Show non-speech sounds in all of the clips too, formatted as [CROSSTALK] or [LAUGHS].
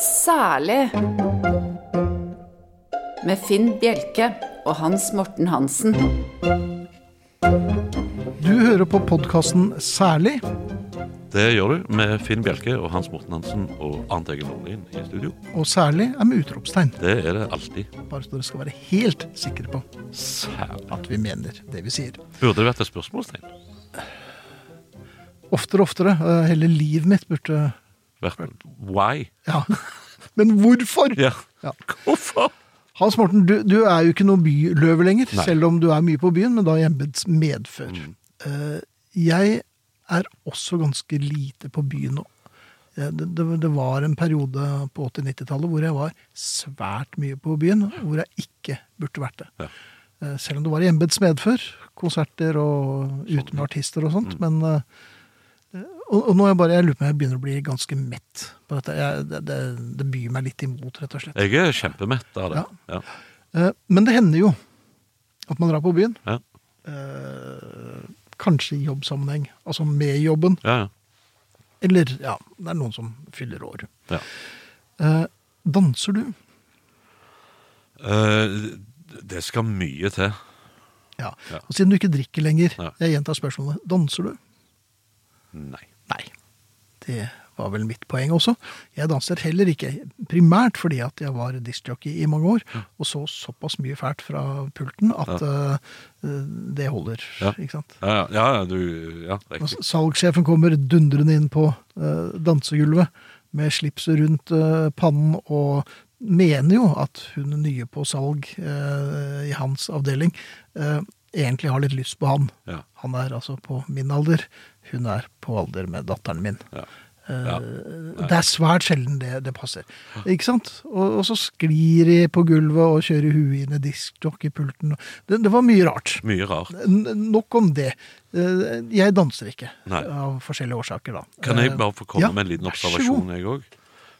Særlig med Finn Bjelke og Hans Morten Hansen. Du hører på podkasten Særlig. Det gjør du med Finn Bjelke og Hans Morten Hansen og Arnt Egil Nordlien i studio. Og særlig er med utropstegn. Det er det alltid. Bare så dere skal være helt sikre på Særlig. at vi mener det vi sier. Burde det vært et spørsmålstegn? Oftere og oftere. eh, Hele livet mitt burde Vært why? Ja. [LAUGHS] Men hvorfor? Ja. Ja. Hvorfor? Hans Morten, du, du er jo ikke noe byløve lenger, Nei. selv om du er mye på byen, men da i embets medfør. Eh, jeg er også ganske lite på byen nå. Eh, Det, det, det var en periode på 80-90-tallet hvor jeg var svært mye på byen, hvor jeg ikke burde vært det. Ja. Eh, Selv om det var i embets medfør, konserter og ute med artister og sånt. Men eh, og, og nå er jeg bare, jeg lurer på om jeg begynner å bli ganske mett på dette. Jeg, det, det, det byr meg litt imot, rett og slett. Jeg er kjempemett av det. Ja. Ja. Men det hender jo at man drar på byen. Ja. Eh, kanskje i jobbsammenheng. Altså med jobben. Ja, ja. Eller ja, det er noen som fyller år. Ja. Eh, danser du? Eh, det skal mye til. Ja. Og siden du ikke drikker lenger, jeg gjentar spørsmålet, danser du? Nei. Nei. Det var vel mitt poeng også. Jeg danser heller ikke, primært fordi at jeg var diskjockey i mange år, og så såpass mye fælt fra pulten at eh, det holder, Ja. ikke sant? Ja, ja, ja, du Ja. Salgssjefen kommer dundrende inn på uh, dansegulvet med slipset rundt uh, pannen og mener jo at hun nye på salg i hans avdeling egentlig har litt lyst på han. Ja. Han er altså på min alder, hun er på alder med datteren min. Ja. Eh, Ja. det er svært sjelden det, det passer. Ikke sant? Og, og så sklir de på gulvet og kjører huet inn i diskjockeypulten. Det, det var mye rart. Mye rart. N- Nok om det. Eh, Jeg danser ikke, Nei. av forskjellige årsaker, da. Kan jeg Eh, bare få komme ja, med en liten observasjon, jeg òg?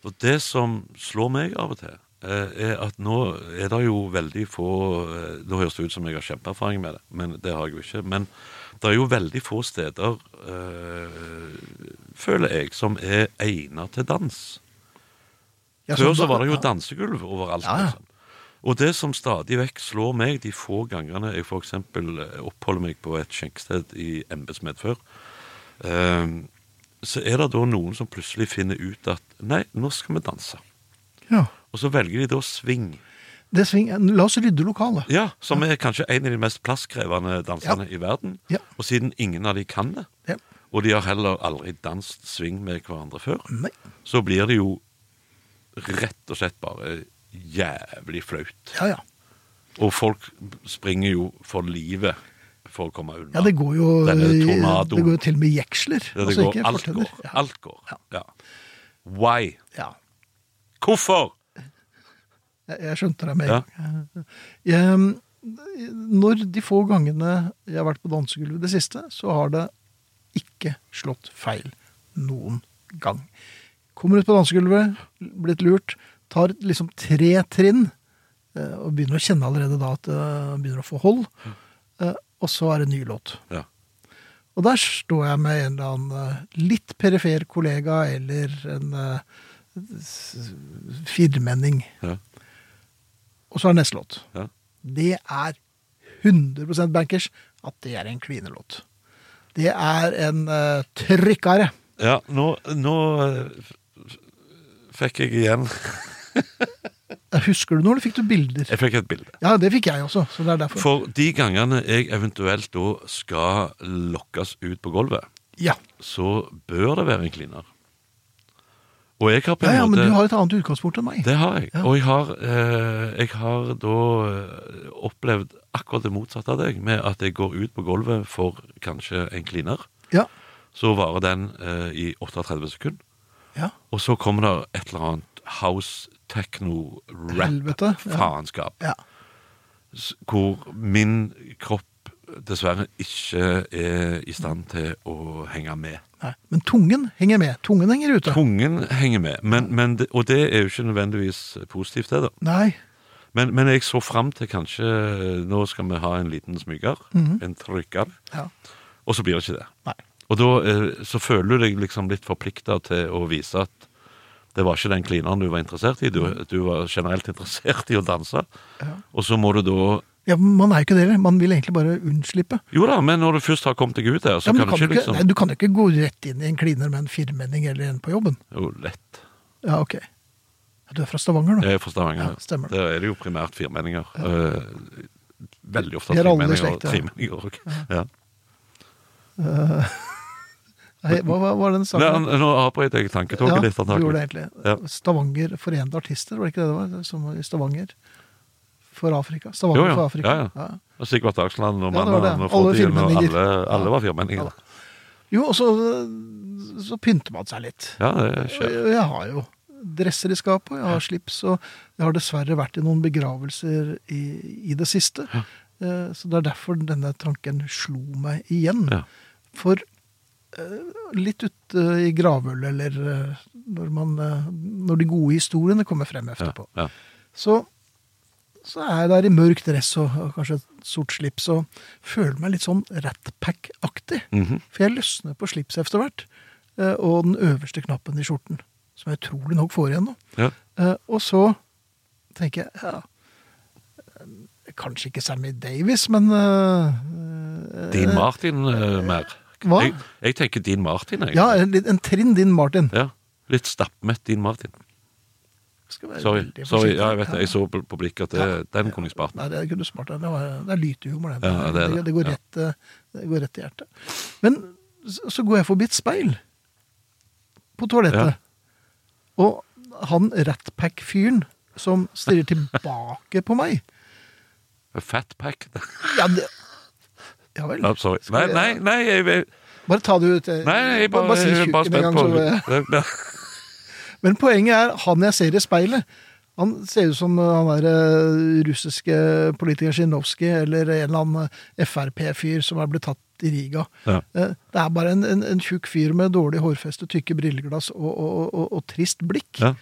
Og det som slår meg av og til, er at nå er det jo veldig få Nå høres det ut som jeg har kjempeerfaring med det, men det har jeg jo ikke. Men det er jo veldig få steder, øh, føler jeg, som er egnet til dans. Ja, Før så var det jo dansegulv overalt. Ja, ja. Liksom. Og det som stadig vekk slår meg de få gangene jeg f.eks. oppholder meg på et skjenksted i embetsmedfør, øh, så er det da noen som plutselig finner ut at nei, nå skal vi danse. Ja. Og så velger de da swing. Det svinger. la oss rydde lokalet. Ja, Som er kanskje en av de mest plasskrevende dansene i verden. Og siden ingen av de kan det, Ja. og de har heller aldri danset swing med hverandre før, Nei. så blir det jo rett og slett bare jævlig flaut. Ja, ja. Og folk springer jo for livet for å komme unna. Ja, det går jo, Denne det går jo til og med jeksler. Ja, altså alt går. Ja. Alt går. Ja. Why? Ja. Hvorfor? Jeg, skjønte deg med en gang. Når de få gangene jeg har vært på dansegulvet det siste, så har det ikke slått feil noen gang. Kommer ut på dansegulvet, blitt lurt, tar liksom tre trinn, eh, og begynner å kjenne allerede da at det begynner å få hold, eh, og så er det ny låt. Ja. Og der står jeg med en eller annen eh, litt perifer kollega eller en eh, firmenning. Ja. Og så er neste låt. Ja. Det er 100 bankers at det er en kvinelåt. Det er en uh, trykkare. ja nå, nå eh, fikk jeg igjen Husker du noe, eller fikk du bilder? Jeg fikk et bilde. Ja, det fikk jeg også. så det er derfor. For de gangene jeg eventuelt da skal lokkes ut på gulvet, Ja, så bør det være en kliner. Og jeg har på en ja men måte du har et annet utgangspunkt enn meg. Det har jeg. Ja. Og jeg har, eh, jeg har da eh, opplevd akkurat det motsatte av deg, med at jeg går ut på gulvet for kanskje en kliner. Ja, Så varer den eh, i 38 sekunder. ja. Og så kommer det et eller annet house techno-rap-faenskap. ja. Hvor min kropp dessverre ikke er i stand til å henge med. Nei. Men tungen henger med. Tungen henger ute. Tungen henger med, men, men det, og det er jo ikke nødvendigvis positivt, det, da. Nei. Men, men jeg så fram til kanskje Nå skal vi ha en liten smyger. En trykker. Ja. Og så blir det ikke det. Nei. Og da eh, så føler du deg liksom litt forplikta til å vise at Det var ikke den klineren du var interessert i. Du, du var generelt interessert i å danse. Ja. Og så må du da Ja, Man er jo ikke det. Man vil egentlig bare unnslippe. Jo da, men når du først har kommet deg ut der, så Ja, kan du, kan ikke liksom nei, du kan jo ikke gå rett inn i en kliner med en firmenning eller en på jobben. Jo, lett. Ja, ok. Ja, du er fra Stavanger, nå? Jeg er fra Stavanger. Ja, stemmer det. Der er det jo primært firmenninger. Eh, veldig ofte er tremenninger ja. tremenninger òg. Ja. [LAUGHS] Nei, hva hva var den Nei, sangen? Nå avbrøt jeg tanketoget litt, du gjorde det egentlig. Ja. Stavanger Forente Artister, var det ikke det det var? Som i Stavanger for Afrika. Jo, ja. for Afrika. Ja, ja. Og Sigvart Dagsland og Ja, var det. Og Fordien og alle, alle var firmenninger. Jo, og så, så pynter man seg litt. Ja, det skjer. Jeg, Jeg har jo dresser i skapet, jeg har slips, og jeg har dessverre vært i noen begravelser i, i det siste. Eh, Så det er derfor denne tanken slo meg igjen. Ja. For eh, litt ute i gravølet, eller eh, når, man, når de gode historiene kommer frem Ja, ja. så, så er jeg der i mørk dress og, og kanskje et sort slips og føler meg litt sånn Ratpack-aktig. Mhm. For jeg løsner på slipset etter hvert, eh, og den øverste knappen i skjorten, som jeg utrolig nok får igjen nå. ja. Eh, Og så tenker jeg, ja eh, Kanskje ikke Sammy Davis, men eh, Dean Martin eh, mer. Hva? Jeg, jeg tenker Dean Martin, jeg. Ja, en, en trinn Dean Martin. Ja. Litt stappmett Dean Martin. Sorry. Sorry. Ja, jeg vet det. Jeg så på, på blikket at det, Ja. den kunne jeg spart. Nei, det kunne du spart. Det, var- det er lytehumor, det. Ja, det det. går rett, eh, det går rett i hjertet. Men så, går jeg forbi et speil på toalettet. Og han Ratpack-fyren som stirrer tilbake på meg Fatpack. [LAUGHS] Ja, det, ja vel. Ja, sorry. Nei, nei, nei, jeg, jeg, Bare ta det ut. eh, nei, jeg bare, bare si bare tjukken en gang, på så-. Men poenget er, han jeg ser i speilet, han ser ut som han der eh, russiske politikeren Zjinovskij, eller en eller annen Frp-fyr som er blitt tatt i Riga. Ja. Eh, Det er bare en, en, en tjukk fyr med dårlig hårfeste, tykke brilleglass og, og, og, og trist blikk, Ja.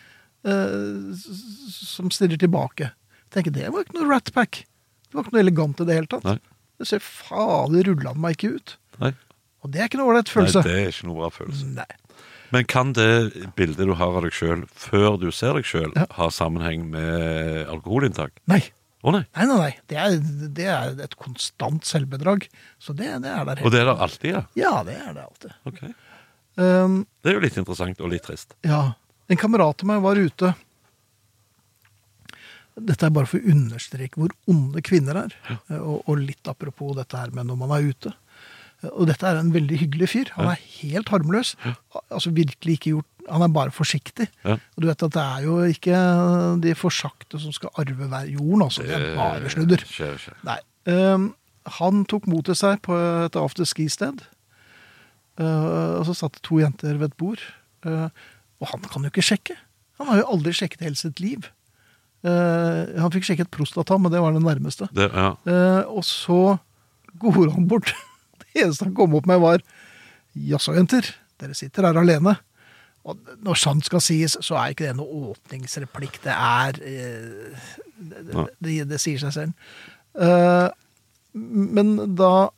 eh, som stirrer tilbake. Jeg tenker, det var ikke noe ratpack. Det var ikke noe elegant i det hele tatt. Nei. Det ser fader rulla meg ikke ut. Nei. Og det er ikke noe ålreit nei, det er ikke noe bra følelse. Nei. Men kan det bildet du har av deg sjøl før du ser deg sjøl, Ja. ha sammenheng med alkoholinntak? Nei. Å nei. Nei, nei, nei. Det er, det er et konstant selvbedrag. Så det, det er der Og det er det alltid, ja? Ja, det er det alltid. Ok. Um, Det er jo litt interessant og litt trist. ja. En kamerat av meg var ute Dette er bare for å understreke hvor onde kvinner er. Og, og litt apropos dette her med når man er ute. Og dette er en veldig hyggelig fyr. Han er helt harmløs. Altså virkelig ikke gjort Han er bare forsiktig. Ja. Og du vet at det er jo ikke de forsagte som skal arve hver jorden, altså. Det er bare sludder. Skjer, skjer. Nei. Um, han tok mot til seg på et afterski-sted. Uh, og så satt det to jenter ved et bord. Uh, og han kan jo ikke sjekke. Han har jo aldri sjekket hele sitt liv. Uh, han fikk sjekket prostata, men det var det nærmeste. Det, ja. Eh, og så går han bort. [LAUGHS] Eneste han kom opp med, var Jaså, jenter, dere sitter her alene. Og når sant skal sies, så er ikke det noe åpningsreplikk. Det er eh, det, det, det sier seg selv. Eh, men da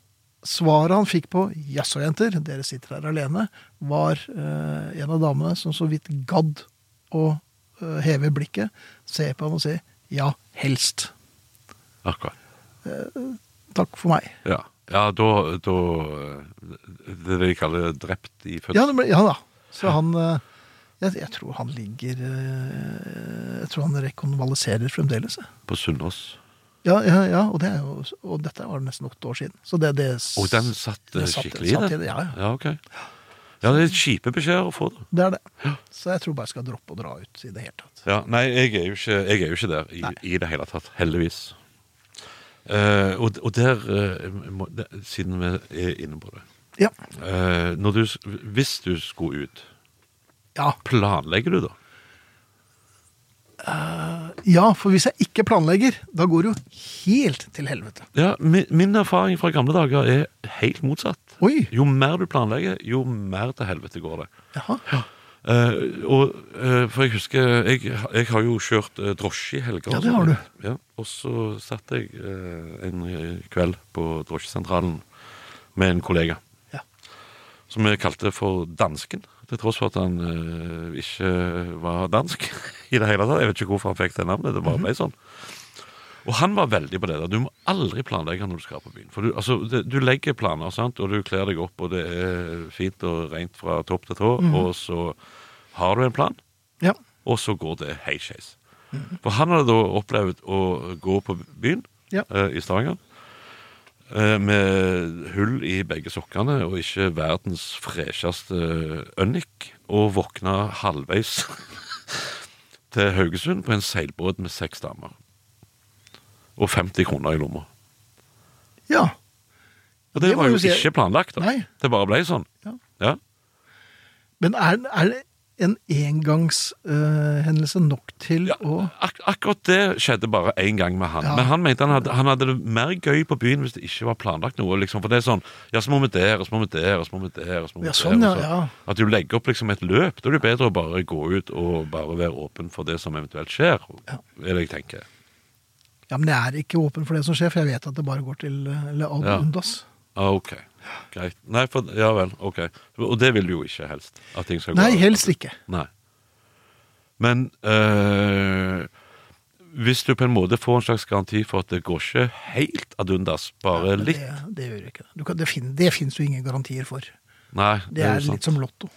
svaret han fikk på 'jaså, jenter, dere sitter her alene', var eh, en av damene som så vidt gadd å eh, heve blikket, se på han og si 'ja, helst'. Akkurat. Takk for meg. Ja, ja da, da Det er det de kaller drept i fødsel. Ja, det ble, ja da. Så han eh, jeg, jeg tror han ligger eh, Jeg tror han rekonvaliserer fremdeles. På Sunnaas. Ja, ja, ja og, det jo, og dette var nesten åtte år siden. Så det, det, Og den satt eh, skikkelig i det? ja, ja. Ja, ok. Ja, det er kjipe beskjeder å få, da. det er det. Så jeg tror bare jeg skal droppe å dra ut i det hele tatt. Ja, nei, jeg er jo ikke, er jo ikke der i, i det hele tatt. Heldigvis. Eh, og, og der, uh, må, det, siden vi er inne på det Ja. uh, du, Hvis du skulle ut, Ja. planlegger du da? ja, for hvis jeg ikke planlegger, da går det jo helt til helvete. Ja, min, min erfaring fra gamle dager er helt motsatt. Oi! Jo mer du planlegger, jo mer til helvete går det. Jaha. Eh, og, eh, for jeg husker jeg, jeg har jo kjørt uh, drosje i helger. Ja, det har du. Ja, og så satt jeg eh, en kveld på drosjesentralen med en kollega. Ja. som vi kalte for Dansken. Til tross for at han eh, ikke var dansk [LAUGHS] i det hele tatt. Jeg vet ikke hvorfor han fikk det navnet. Det bare ble sånn. Og han var veldig på det. der. Du må aldri planlegge når du skal på byen. For du, altså, det, du legger planer, sant? og du kler deg opp, og det er fint og rent fra topp til tå, og så har du en plan, Ja. og så går det hei skeis. For han hadde da opplevd å gå på byen Ja. uh, i Stavanger eh, med hull i begge sokkene og ikke verdens fresheste ønik, og våkna halvveis [LAUGHS] til Haugesund på en seilbåt med seks damer. Og 50 kroner i lomma. ja. Og det, Det var jo si- ikke planlagt. da. Nei. Det bare ble sånn. Ja. Ja. Men er, er det en engangshendelse nok til Ja, å ak akkurat det skjedde bare én gang med han. Ja. Men han mente han hadde, han hadde det mer gøy på byen hvis det ikke var planlagt noe. Liksom. For det er sånn Ja, så må vi der, og så må vi der, og så må vi der. og så må vi Ja, sånn, der. så- ja. At du legger opp liksom et løp. Da er det bedre å bare gå ut og bare være åpen for det som eventuelt skjer. Ja. Er det jeg tenker. Ja, men jeg er ikke åpen for det som skjer, for jeg vet at det bare går til eh, eller ad Ja. undas. Ah, ok, greit. Nei, for, ja vel, ok. Og det vil du jo ikke helst. At ting skal gå Nei, helst ikke. Nei. Men øh, hvis du på en måte får en slags garanti for at det går ikke helt ad undas, bare ja, litt Det, det gjør ikke det. Du kan, det, fin, det finnes jo ingen garantier for. Nei, Det er jo sant. litt som Lotto.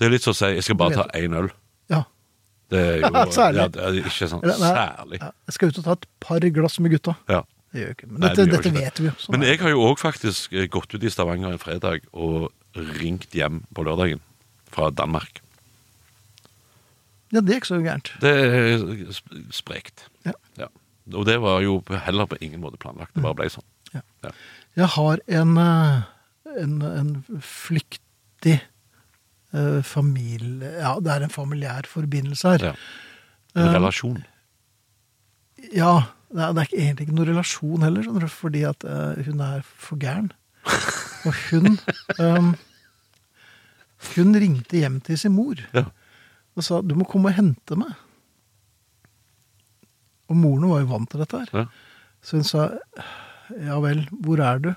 Det er litt som å si jeg skal bare Det ta én øl. Ja. Det er jo [LAUGHS] særlig. Ja, det er ikke sånn Eller, nei, særlig. Jeg skal ut og ta et par glass med gutta. Ja. Det gjør ikke. Men Nei, dette, du gjør dette ikke det. vet vi jo. Sånn Men jeg har jo òg faktisk eh, gått ut i Stavanger en fredag og ringt hjem på lørdagen fra Danmark. Ja, det er ikke så gærent. Det er sp- sprekt. Ja. Ja. Og det var jo heller på ingen måte planlagt. Det bare ble sånn. Ja. Ja. Jeg har en, eh, en, en flyktig familie Ja, det er en familiær forbindelse her. Ja. En Eh, relasjon. Ja, det er, egentlig ikke noen relasjon heller, sånn, fordi at eh, hun er for gæren. [LAUGHS] Og hun um, Hun ringte hjem til sin mor Ja. og sa 'du må komme og hente meg'. Og moren var jo vant til dette her. Ja. Så hun sa 'ja vel, hvor er du'?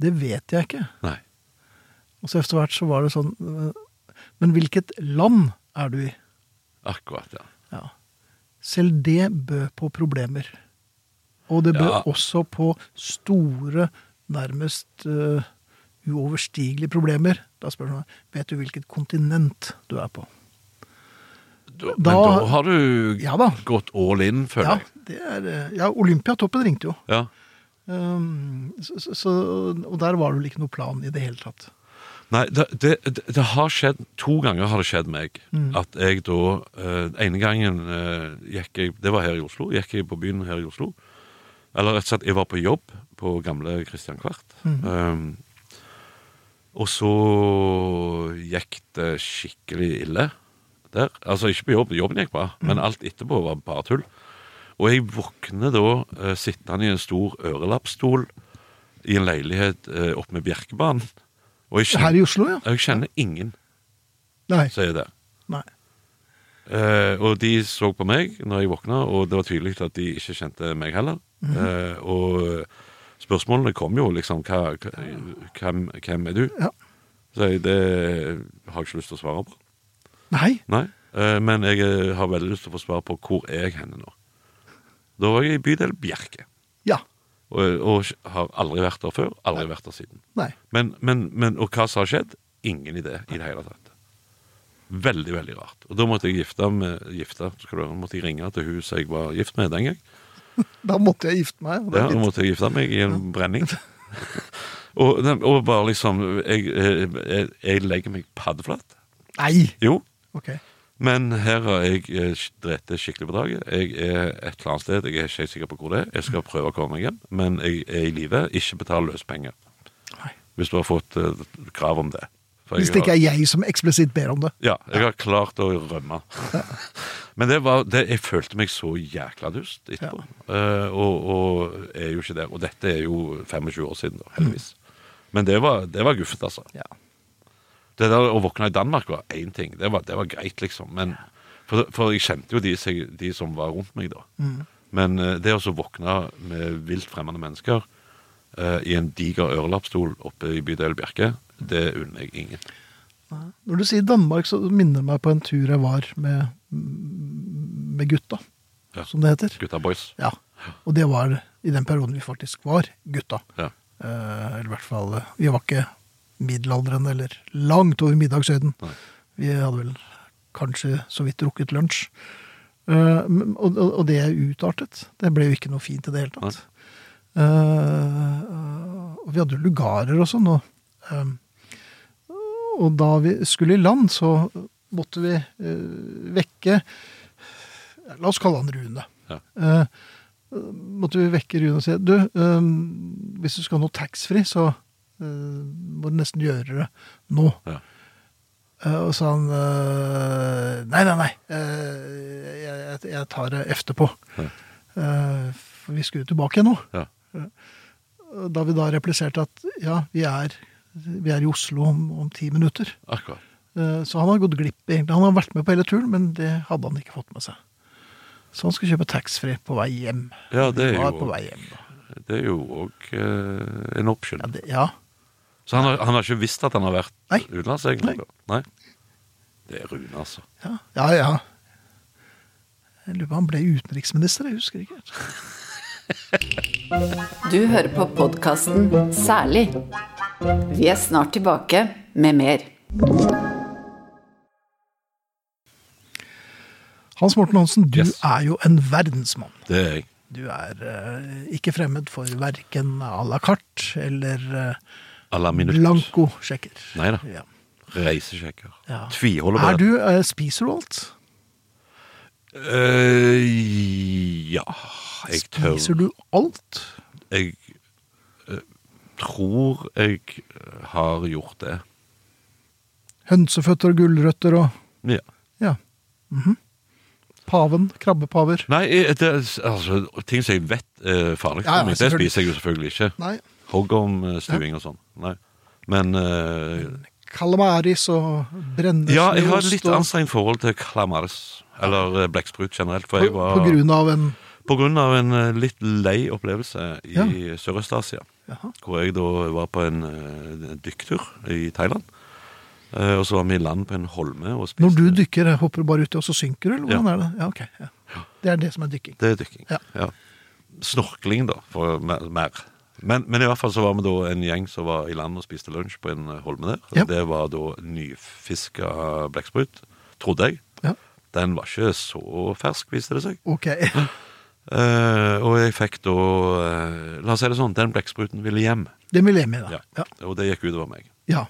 Det vet jeg ikke. Nei. Og så etter hvert så var det sånn «Øh, Men hvilket land er du i? Akkurat, ja. Ja. Selv det bød på problemer. Og det bød Ja. også på store, nærmest uh, uoverstigelige problemer. Da spør man vet du hvilket kontinent du er på. Da, men Da- har du Ja da. gått all in, føler jeg. det er, øh, ja Olympiatoppen ringte jo. Ja. Um, så, så, så, og der var det vel ikke noe plan i det hele tatt. Nei, det, det, det, har skjedd To ganger har det skjedd meg Mm. at jeg da eh, ene gangen eh, gikk jeg Det var her i Oslo. Gikk jeg på byen her i Oslo. Eller rett og slett, jeg var på jobb på gamle Christian Kvart. Mm. Um, og så gikk det skikkelig ille der. Altså ikke på jobb, jobben gikk bra, men alt etterpå var bare tull. Og jeg våkner da eh, sittende i en stor ørelappstol i en leilighet eh, oppe med Bjerkebanen. Jeg Her i Oslo, ja? jeg kjenner ingen Nei. som er der. nei. Eh, og de så på meg når jeg våkna, og det var tydelig at de ikke kjente meg heller. Mhm. eh, og spørsmålene kom jo liksom hva, hva, hvem, hvem er du? Ja. Så jeg, det har jeg ikke lyst til å svare på. Nei. Nei. Eh, men jeg eh, har veldig lyst til å få svar på hvor er jeg henne nå. Da var jeg i bydel Bjerke. Ja. Og, og har aldri vært der før. Aldri vært der siden. Nei. Men, men, men, og hva som har skjedd? Ingen idé i det hele tatt. Veldig, veldig rart. Og da måtte jeg gifte med gifte, skal du, måtte jeg ringe til hun som jeg var gift med den gang. [LAUGHS] Da måtte jeg gifte meg. Ja, da måtte jeg gifte meg i en brenning. [LAUGHS] [LAUGHS] og, og bare liksom jeg, jeg, jeg legger meg paddeflat. Nei! Jo, Ok. Men her har jeg eh, det skikkelig på dagen. Jeg er et eller annet sted, jeg er ikke helt sikker på hvor det er. Jeg skal prøve å komme meg hjem, men jeg er i live. Ikke betal løspenger. Hvis du har fått eh, krav om det. Hvis det ikke er jeg som eksplisitt ber om det. Ja, jeg har klart å rømme. [LAUGHS] Men det var, det, jeg følte meg så jækla dust etterpå. Eh, og, og er jo ikke der. Og dette er jo 25 år siden, da, heldigvis. Men det var, det var guffent, altså. Ja. Det der å våkne i Danmark var én ting. Det var, det var greit, liksom. Men, for, for jeg kjente jo de, de som var rundt meg da. Men eh, det å så våkne med vilt fremmede mennesker uh, i en diger ørelappstol oppe i bydel Bjerke det unner jeg ingen. Når du sier Danmark, så minner det meg på en tur jeg var med, med gutta, Ja. som det heter. Gutta boys. Ja. Og det var i den perioden vi faktisk var gutta. Ja. Eh, eller i hvert fall eh, Vi var ikke middelaldrende eller langt over middagshøyden. Nei. Vi hadde vel kanskje så vidt drukket lunsj. Eh, og, og, det utartet. Det ble jo ikke noe fint i det hele tatt. Eh, og vi hadde jo lugarer og sånn. Og, eh, og da vi skulle i land, så måtte vi vekke La oss kalle han Rune. Ja. Måtte vi vekke Rune og si Du, hvis du skal ha noe taxfree, så må du nesten gjøre det nå. Ja. Eh, og så han eh, Nei, nei, nei. eh, jeg, jeg, tar det efterpå. Ja. Eh, for vi skulle tilbake igjen nå. Ja. Da vi da repliserte at ja, vi er, vi er i Oslo om, om ti minutter. Akkurat. Eh, Så han har gått glipp, egentlig. Han har vært med på hele turen, men det hadde han ikke fått med seg. Så han skal kjøpe taxfree på vei hjem. Ja, det er jo- hjem. Det er jo òg en option. Ja, det, ja. Så han har, han har ikke visst at han har vært Nei. utenlands, egentlig? Nei. Nei. Det er Rune, altså. ja, ja, ja. Jeg lurer på han ble utenriksminister, jeg husker ikke. [LAUGHS] Du hører på podkasten Særlig. Vi er snart tilbake med mer. Hans Morten Hansen, du Yes. er jo en verdensmann. Det er jeg. Du er uh, ikke fremmed for verken à la carte eller uh, À la minutt. blankosjekker. Nei da. Ja. Reisesjekker. Ja. Tviholder på Er du, eh, spiser du alt? Eh, ja Jeg tør Spiser du alt? Jeg eh, tror jeg eh, har gjort det. Hønseføtter og gulrøtter og Ja. Ja. Mhm. Paven, krabbepaver. Nei, eh, det, altså, ting som jeg vet er farlig for meg, det spiser jeg jo selvfølgelig ikke. Nei. Hoggormstuing og sånn. Nei. Men uh, Calamaris og brennesleost. Ja, jeg har et litt anstrengt forhold til calamaris. Eller eh, blekksprut generelt. For på, jeg var på grunn av en På grunn av en eh, litt lei opplevelse i Ja. Sørøst-Asia. Hvor jeg da var på en dykktur i Thailand. Eh, og så var vi i land på en holme og spiste Når du dykker, hopper du bare uti, og så synker du, eller Ja. er det? Ja, ok. Ja. Det er det som er dykking. Det er dykking. Ja. Snorkling, da, for mer. Men, men i hvert fall så var vi da en gjeng som var i land og spiste lunsj på en eh, holme der. Det var da nyfiska blekksprut, trodde jeg. Ja. Den var ikke så fersk, viste det seg. Ok. Uh, [LAUGHS] og jeg fikk da uh, La oss si det sånn, den blekkspruten ville hjem. Den ville hjem. Ja. Ja. Og det gikk utover meg. ja.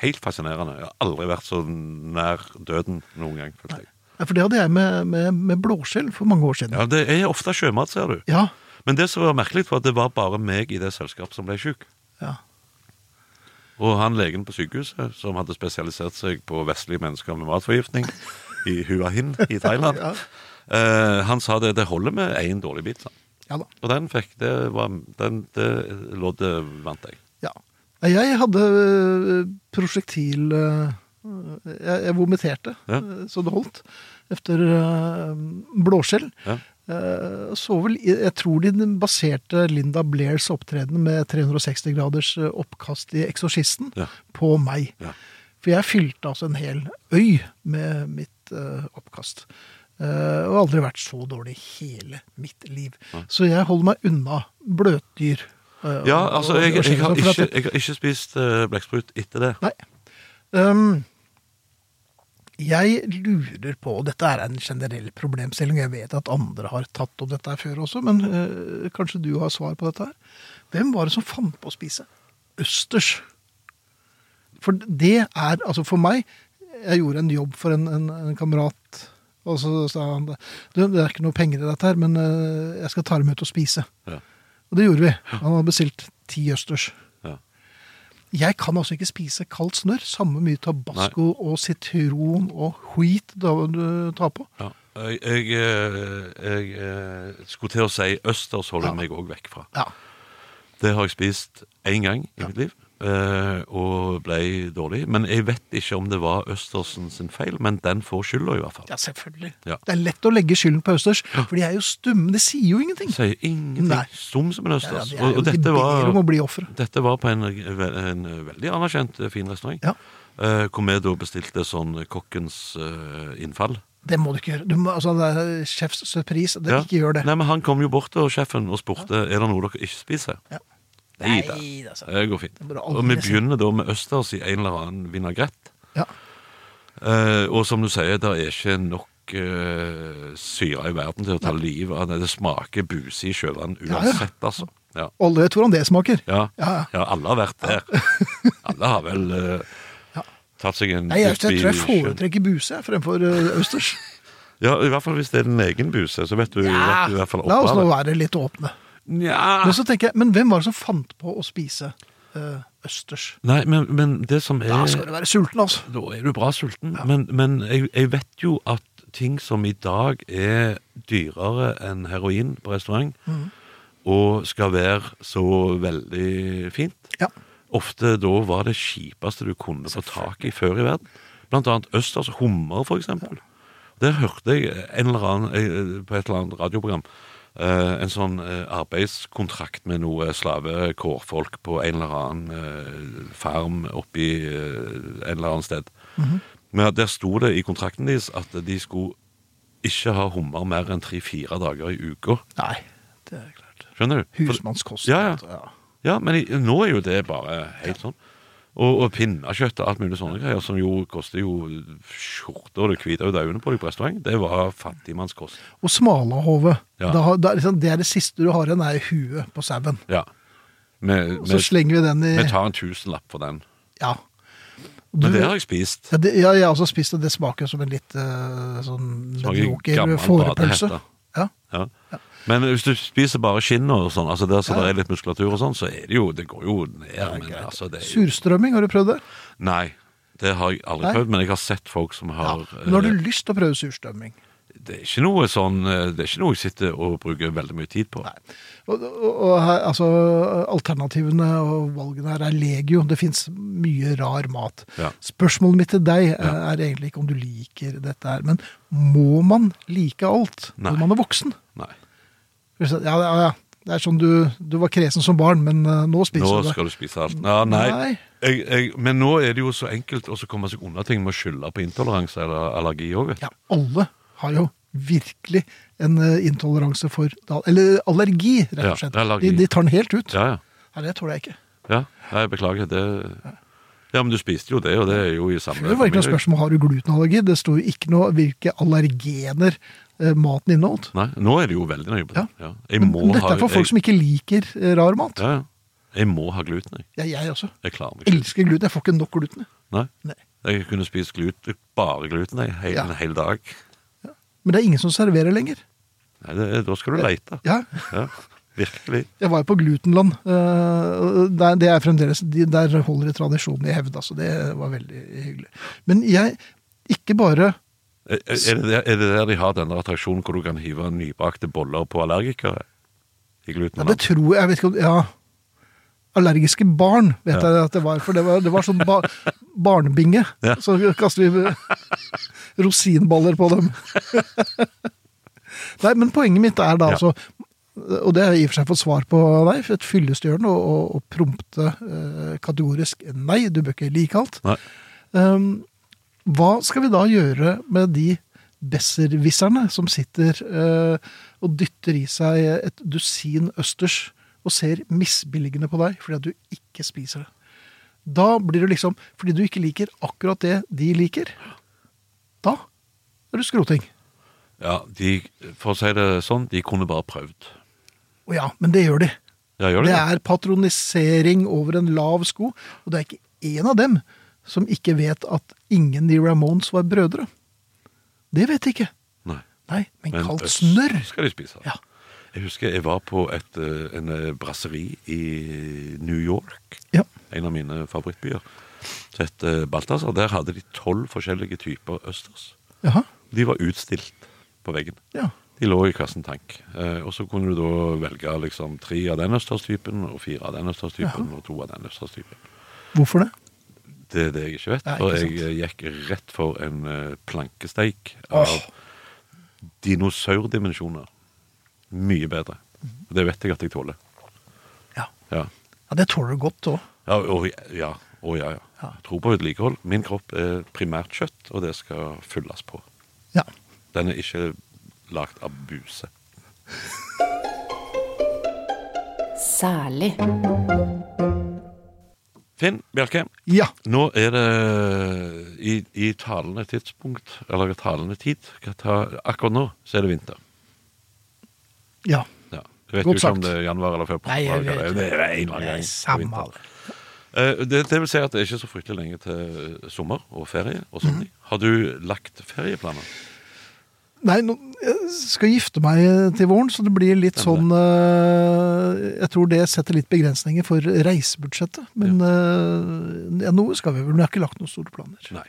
Helt fascinerende. Jeg har aldri vært så nær døden noen gang. følte jeg. Ja, For det hadde jeg med, med, med blåskjell for mange år siden. Ja, Det er ofte sjømat, ser du. Ja. Men det som var merkelig, var at det var bare meg i det selskapet som ble syk. ja. Og han legen på sykehuset, som hadde spesialisert seg på vestlige mennesker med matforgiftning i Hua Hin i Thailand, [LAUGHS] Ja. eh, han sa det, det holder med én dårlig bit. ja da. Og den fikk det var, den, Det loddet vant jeg. Ja. Jeg hadde øh, prosjektil øh, Jeg, vomiterte Ja. øh, så det holdt. Efter øh, blåskjell. Ja. Eh, Så vel, jeg tror de baserte Linda Blairs opptreden med 360 graders oppkast i Eksorsisten Ja. på meg. Ja. For jeg fylte altså en hel øy med mitt oppkast. Eh, og aldri vært så dårlig hele mitt liv. Så jeg holder meg unna bløtdyr. Øh, Ja, altså, jeg, jeg, jeg, har at ikke, jeg har ikke spist uh, blekksprut etter det. Nei. Um, jeg lurer på, og dette er en generell problemstilling, jeg vet at andre har tatt opp dette før også, men øh, kanskje du har svar på dette her. Hvem var det som fant på å spise østers? For det er, altså for meg, jeg gjorde en jobb for en, en, en kamerat, og så sa han, det. det er ikke noe penger i dette her, men øh, jeg skal ta dem ut og spise. Ja. Og det gjorde vi. Han hadde bestilt ti østers. Ja. Jeg kan altså ikke spise kaldt snørr. Samme mye tabasco og sitron og wheat da du tar på. Ja. Jeg, jeg, eh, jeg eh, skulle til å si østers holder Ja. meg òg vekk fra. Ja. Det har jeg spist én gang i mitt liv. Eh, og ble dårlig. Men jeg vet ikke om det var Østersen sin feil, men den får skylda i hvert fall. Ja, selvfølgelig. Ja. Det er lett å legge skylden på Østers, for de er jo stumme. De sier jo ingenting. Sier ingenting. Nei. Stum som en Ja, østers. de og, og dette var om å bli. Dette var på en, en veldig anerkjent eh, fin restaurant. Ja. eh, hvor vi da bestilte sånn kokkens eh, innfall. Det må du ikke gjøre. Du må, altså, det er sjefs surprise. Det, Ja. Ikke gjør det. Nei, men Han kom jo bort til sjefen og spurte er det noe dere ikke spiser. Ja. Nei da, altså. det går fint. Det Og vi begynner da med østers i en eller annen vinagrett. Ja. Eh, og som du sier, det er ikke nok eh, syre i verden til å ta livet av det. Det smaker buse i sjøvann Ja, ja. uansett, altså. Ja. Alle vet hvordan det smaker. Ja. Ja, ja. ja, alle har vært der. [LAUGHS] Alle har vel eh, Ja. tatt seg en Nei, jeg, jeg tror jeg foretrekker buse fremfor uh, østers. Ja, I hvert fall hvis det er din egen buse, så vet du, vet du i hvert fall La oss nå være litt åpne. Nja. Men så tenker jeg, men hvem var det som fant på å spise eh, østers? Nei, men, men det som er Da skal du være sulten, altså. Da er du bra sulten. Men, men jeg, jeg vet jo at ting som i dag er dyrere enn heroin på restaurant, mm. og skal være så veldig fint Ja. Ofte da var det kjipeste du kunne få tak i før i verden. Blant annet østers hummer, for eksempel. Der hørte jeg en eller annen, eh, på et eller annet radioprogram en sånn eh, arbeidskontrakt med noe slavekårfolk på en eller annen eh, farm oppi eh, en eller annen sted. Men der sto det i kontrakten deres at de skulle ikke ha hummer mer enn tre-fire dager i uka. Nei, det er klart. Skjønner du? Husmannskost. Ja, ja. ja. Ja, men i, nå er jo det bare helt sånn. Og, og pinnekjøtt og alt mulig sånne greier, som jo koster jo skjorter, og det hviter jo øynene på deg på restaurant, det var fattigmannskost. Og smalahove. Ja. Da, er liksom, det er det siste du har igjen, er huet på sauen. Ja. Så slenger vi den i vi tar en tusenlapp for den. Ja. Men det har jeg spist. Ja, det, ja, jeg har også spist det. Det smaker som en litt uh, sånn Smaker gammel fårepølse. Ja. Ja. Ja. Men hvis du spiser bare skinn og sånn, altså der så Ja. det er litt muskulatur og sånn, så er det jo Det går jo ned, men altså det er jo, Surstrømming, har du prøvd det? Nei. Det har jeg aldri Nei. prøvd, men jeg har sett folk som Ja. har Men har du eh, lyst til å prøve surstrømming? Det er ikke noe sånn eh, Det er ikke noe jeg sitter og bruker veldig mye tid på. Nei. Og, og, og her, altså, alternativene og valgene her er legio. Det fins mye rar mat. Ja. Spørsmålet mitt til deg er, er egentlig ikke om du liker dette her, men må man like alt Nei. når man er voksen? Nei. Ja, ja, ja. Det er sånn du, du var kresen som barn, men eh, nå spiser Nå du det. Nå skal du spise alt. Ja, nei. Nei. Jeg, jeg, men nå er det jo så enkelt å så komme seg unna ting med å skylde på intoleranse eller allergi òg. Ja, alle har jo virkelig en eh, intoleranse for Eller allergi, rett og slett. allergi. De, de tar den helt ut. Ja, ja. Nei, det tåler jeg ikke. ja. Jeg beklager. Det Ja, men du spiste jo det, og det er jo i samme Det var ikke noe spørsmål har du glutenallergi. Det står jo ikke noe hvilke allergener maten inneholdt. Nei, nå er det jo veldig nøye på det. Ja. Jeg Men, må men dette er for folk jeg, som ikke liker eh, rar mat. Ja, ja. Jeg må ha gluten, jeg. Ja, jeg også. Jeg klarer meg ikke. Elsker gluten. Jeg får ikke nok gluten. Nei. Nei. Jeg kunne spist gluten, bare gluten jeg, hel, Ja. en hel dag. Men det er ingen som serverer lenger. Nei, det, da skal du leite. Ja, Ja, virkelig. Jeg var jo på Glutenland. eh, der, det er fremdeles, Der holder de tradisjonen i hevd. Altså. Det var veldig hyggelig. Men jeg ikke bare Er, er, det der, er det der de har denne attraksjonen hvor du kan hive nybakte boller på allergikere? I ja. Det tror jeg, jeg vet ikke om Ja. Allergiske barn, vet Ja. jeg at det var. For det var, det var sånn ba, barnebinge. [LAUGHS] Ja. Så kaster vi [LAUGHS] rosinballer på dem. [LAUGHS] Nei, men poenget mitt er da Ja. altså Og det har jeg i og for seg fått svar på deg, et fyllestgjørende og, og, og prompte eh, kategorisk nei, du bør ikke like alt. Um, hva skal vi da gjøre med de besserwisserne som sitter eh, og dytter i seg et dusin østers og ser misbilligende på deg fordi at du ikke spiser det? Da blir det liksom Fordi du ikke liker akkurat det de liker, da er du skroting. Ja, de, for å si det sånn, de kunne bare prøvd. Å ja, men det gjør de. Ja, gjør de Det det? er patronisering over en lav sko, og det er ikke én av dem som ikke vet at ingen i Ramones var brødre. Det vet de ikke. Nei. Nei, men, Men kaldt snørr. skal de spise. Ja. Jeg husker jeg var på et, eh, en eh, brasseri i New York. Ja. En av mine favorittbyer. Så het eh, Balthazar. Der hadde de tolv forskjellige typer østers. Jaha. De var utstilt på veggen. Ja. De lå i kassen tank. Eh, og så kunne du da velge liksom tre av den østerstypen, og fire av den østerstypen, og to av den østerstypen. Hvorfor det? Det er det jeg ikke vet. Nei, For ikke jeg eh, gikk rett for en eh, plankesteik av oh. dinosaurdimensjoner. Mye bedre. Det vet jeg at jeg tåler. Ja. Ja. ja det tåler du godt òg. Ja, og, ja, og ja, ja. Ja. Tro på vedlikehold. Min kropp er primært kjøtt, og det skal fylles på. Ja. Den er ikke lagd av buse. Særlig. Finn Bjelke, ja. nå er det i, i talende tidspunkt, eller talende tid ta- Akkurat nå så er det vinter. Ja. Ja. Jeg vet Godt jo ikke om det er januar eller februar. Nei, jeg vet Det er en eller annen gang. det. Eh, Det, det vil si at det er ikke så fryktelig lenge til sommer og ferie og sånne Mm. Har du lagt ferieplaner? Nei, nå, jeg skal gifte meg til våren, så det blir litt sånn uh, Jeg tror det setter litt begrensninger for reisebudsjettet. Men ja, noe skal vi vel. Men jeg har ikke lagt noen store planer. Nei.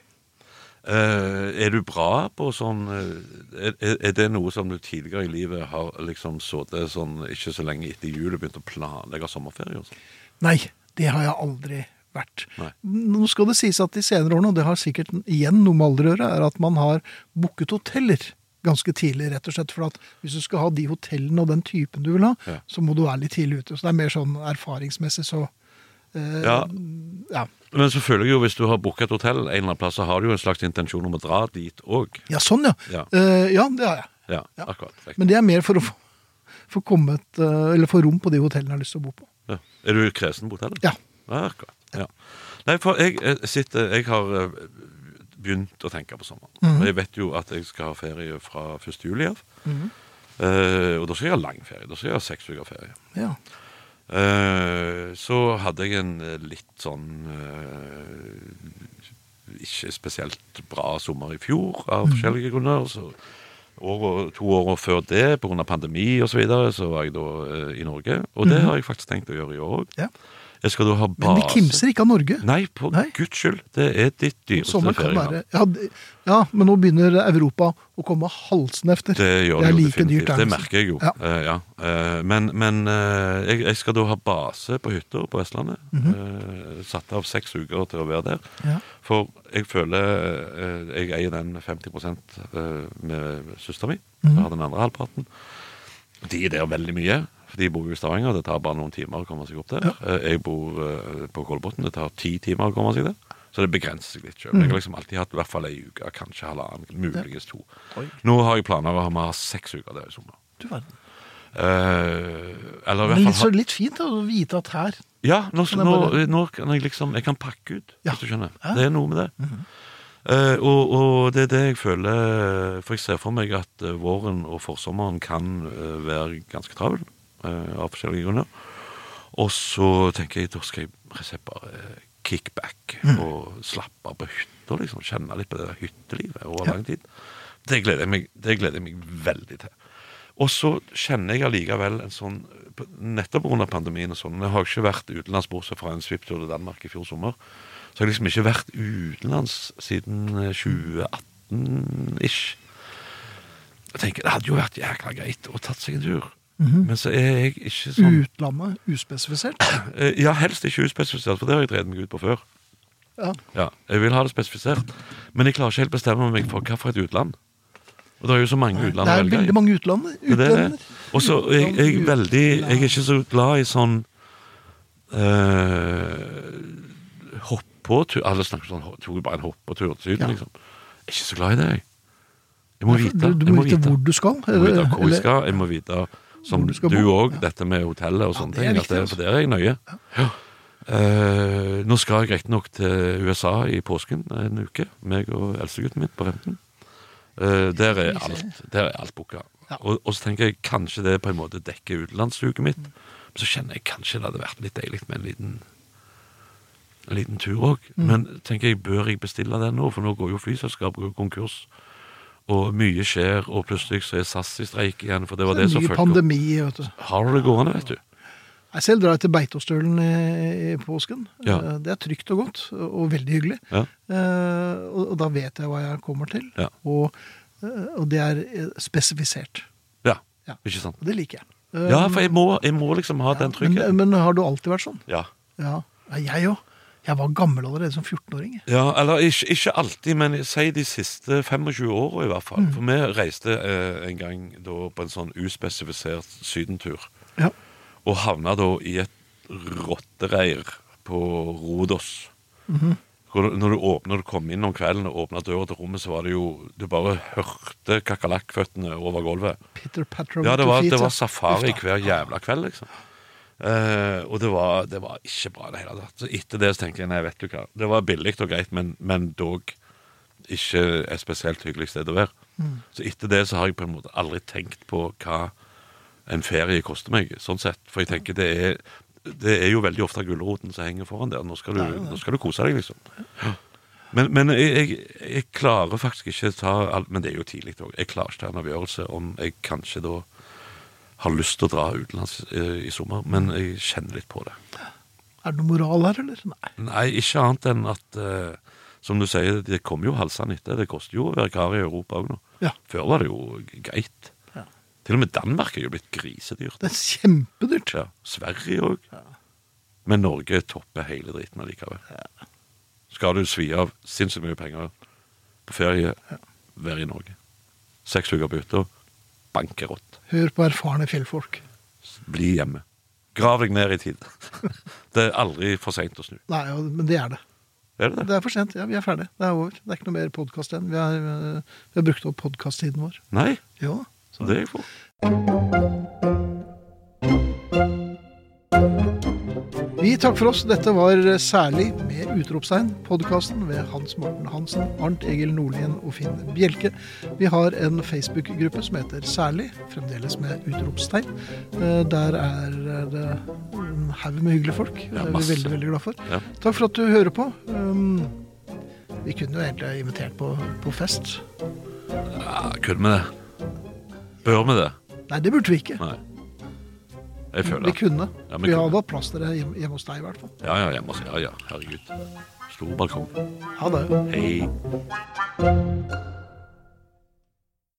Uh, er du bra på sånn eh, er, er- det noe som du tidligere i livet har liksom sittet sånn ikke så lenge etter jul og begynt å planlegge sommerferie og sånn? Nei, det har jeg aldri vært. Nei. Nå skal det sies at de senere årene, og det har sikkert igjen noe med alder å gjøre, er at man har booket hoteller ganske tidlig, rett og slett. For at hvis du skal ha de hotellene og den typen du vil ha, Ja. så må du være litt tidlig ute. Så det er mer sånn erfaringsmessig, så eh, Ja. ja. Men selvfølgelig jo, hvis du har booka et hotell en eller annen plass, så har du jo en slags intensjon om å dra dit òg. Ja, sånn, ja. Ja. Eh, ja, det har jeg. Ja, Ja. akkurat. riktig. Men det er mer for å få, for kommet, eh, eller få rom på de hotellene jeg har lyst til å bo på. Ja. Er du kresen på hotellet? Ja. Akkurat. Ja. Nei, for jeg, eh, sitter Jeg har begynt å tenke på sommeren. Mm Og Jeg vet jo at jeg skal ha ferie fra 1. juli av. Eh, og da skal jeg ha lang ferie. Da skal jeg ha seks uker ferie. Ja. Uh, så hadde jeg en eh, litt sånn uh, Ikke spesielt bra sommer i fjor, av forskjellige grunner. Så år, to år før det, pga. pandemi osv., så, videre, så var jeg da i Norge. Og det har jeg faktisk tenkt å gjøre i år òg. Ja. Jeg skal da ha Men base vi kimser ikke av Norge. Nei, på Nei. guds skyld. Det er ditt dyreste ferie. ja, ja, men nå begynner Europa å komme halsen efter. Det gjør Det det, jo like definitivt. Dyrt, Det merker jeg jo. Ja. Uh, ja. Uh, men men uh, jeg, jeg skal da ha base på hytta på Vestlandet. Eh, satt av seks uker til å være der. Ja. For jeg føler jeg eier den 50 eh, med søstera mi. Mhm. Jeg har den andre halvparten. De er der veldig mye. De bor i Stavanger. Det tar bare noen timer å komme seg opp der. Ja. Jeg bor eh, på Kolbotn. Det tar ti timer å komme seg der. Så det begrenser seg litt sjøl. Jeg har liksom alltid hatt i hvert fall ei uke, kanskje halvannen, muligens to. Oi. Nå har jeg planer om å ha seks uker der i sommer. Du verden. Eh, eller i hvert fall så litt fint da, å vite at her Ja, nå, Kan jeg nå, bare- nå kan jeg liksom Jeg kan pakke ut, Ja. hvis du skjønner. Ja. Det er noe med det. Eh, og, og det er det jeg føler For jeg ser for meg at eh, våren og forsommeren kan eh, være ganske travel. Eh, av forskjellige grunner. Og så tenker jeg da skal jeg rett og slett bare kickback Mhm. og slappe av på hytta. Liksom, kjenne litt på det der hyttelivet over Ja. lang tid. Det gleder, jeg meg, det gleder jeg meg veldig til. Og så kjenner jeg allikevel en sånn Nettopp pga. pandemien og sånn Jeg har ikke vært utenlands bortsett fra en svipptur til Danmark i fjor sommer. Så jeg har liksom ikke vært utenlands siden eh, 2018-ish. Jeg tenker Det hadde jo vært jækla greit å tatt seg en tur. Mhm. Men så er jeg ikke sånn Utlandet, uspesifisert. [CLEARS THROAT] Eh, Ja, helst ikke uspesifisert, for det har jeg drevet meg ut på før. Ja. Ja, Jeg vil ha det spesifisert. Men jeg klarer ikke helt bestemme meg for et utland. Og det er jo så mange utland å velge i. veldig mange utlander. Det er det. Utlender. Og så er jeg, jeg, veldig, jeg er ikke så glad i sånn øh, hoppetur Alle snakker sånn tok bare en hoppetur til Syden, Ja. liksom. Jeg er ikke så glad i det, jeg. Jeg må vite. Du, du må vite hvor du skal. Jeg må vite hvor jeg skal. Jeg må vite, som du òg, dette med hotellet og sånne det ting. det, altså. for der er jeg nøye. Ja. Eh, nå skal jeg riktignok til USA i påsken en uke, meg og eldstegutten min på 15. Eh, der er alt Der er alt booka. Ja. Og, og så tenker jeg kanskje det på en måte dekker utenlandsuket mitt. Men så kjenner jeg kanskje det hadde vært litt deilig med en liten en liten tur òg. Mm. Men tenker jeg, bør jeg bestille den nå? For nå går jo flyselskapet konkurs. Og mye skjer, og plutselig så er SAS i streik igjen. For det var det, Det som følte pandemi, vet du. Har du det gående, vet du? Jeg selv drar jeg til Beitostølen i, påsken. Ja. Eh, Det er trygt og godt, og veldig hyggelig. Ja. Eh, og, da vet jeg hva jeg kommer til. Ja. Og, eh, og det er spesifisert. Ja, ikke sant? Og det liker jeg. Ja, for jeg må, jeg må liksom ha den tryggheten. men har du alltid vært sånn? Ja. Ja, ja jeg òg. Jeg var gammel allerede som 14-åring. Ja, eller ikke, ikke alltid, men si de siste 25 åra i hvert fall. For vi reiste eh, en gang da på en sånn uspesifisert sydentur. Ja. Og havna da i et rottereir på Rodos. Mm -hmm. Når du åpner, du kom inn om kvelden og åpna døra til rommet, så var det jo Du bare hørte kakerlakkføttene over gulvet. Peter Patron Ja, det var, det var safari hver jævla kveld, liksom. Eh, og det var, det var ikke bra i det hele tatt. Så etter det så tenkte jeg nei, vet du hva. Det var billig og greit, men, men dog ikke et spesielt hyggelig sted å være. Så etter det så har jeg på en måte aldri tenkt på hva en ferie koster meg, sånn sett. For jeg tenker det er, det er jo veldig ofte gulroten som henger foran der. Nå skal du, nå skal du kose deg, liksom. Ja. Men, men jeg, jeg, jeg klarer faktisk ikke ta alt Men det er jo tidlig òg. Jeg klarer ikke ta en avgjørelse om jeg kanskje da har lyst til å dra utenlands eh, i sommer, men jeg kjenner litt på det. Er det noe moral her, eller? Nei. Nei, ikke annet enn at eh, Som du sier, det kommer jo halsende etter. Det koster jo å være kar i Europa òg nå. Ja. Før var det jo greit. Ja. Til og med Danmark er jo blitt grisedyrt. Det er kjempedyrt. Ja, Sverige òg. Men Norge topper hele dritten allikevel. Skal du svi av sinnssykt mye penger på ferie, vær i Norge. Seks uker på hytta, bankerott. Hør på erfarne fjellfolk. Bli hjemme. Grav deg ned i tid. [LAUGHS] Det er aldri for seint å snu. Nei, men det er det. Er det det? Det er for sent. Ja, vi er ferdig. Det er over. Det er ikke noe mer podkast igjen. Vi har, øh, vi har brukt opp podkasttiden vår. Nei, Ja. Så det er jeg for. Vi takker for oss. Dette var særlig med utropstegn. Podkasten ved Hans Morten Hansen, Arnt Egil Nordlien og Finn Bjelke. Vi har en Facebook-gruppe som heter Særlig, fremdeles med utropstegn. Eh, Der er det en haug med hyggelige folk. Det er vi veldig, veldig glad for. Ja. Takk for at du hører på. Um, Vi kunne jo egentlig invitert på, på fest. Ja, Kunne vi det? Bør vi det? Nei, det burde vi ikke. Nei. Jeg føler Vi kunne. Ja, vi vi hadde hatt plass til det hjemme, hjemme hos deg, i hvert fall. Ja, ja, hjemme hos Ja, ja, herregud. Stor balkong. Ha det. Hei.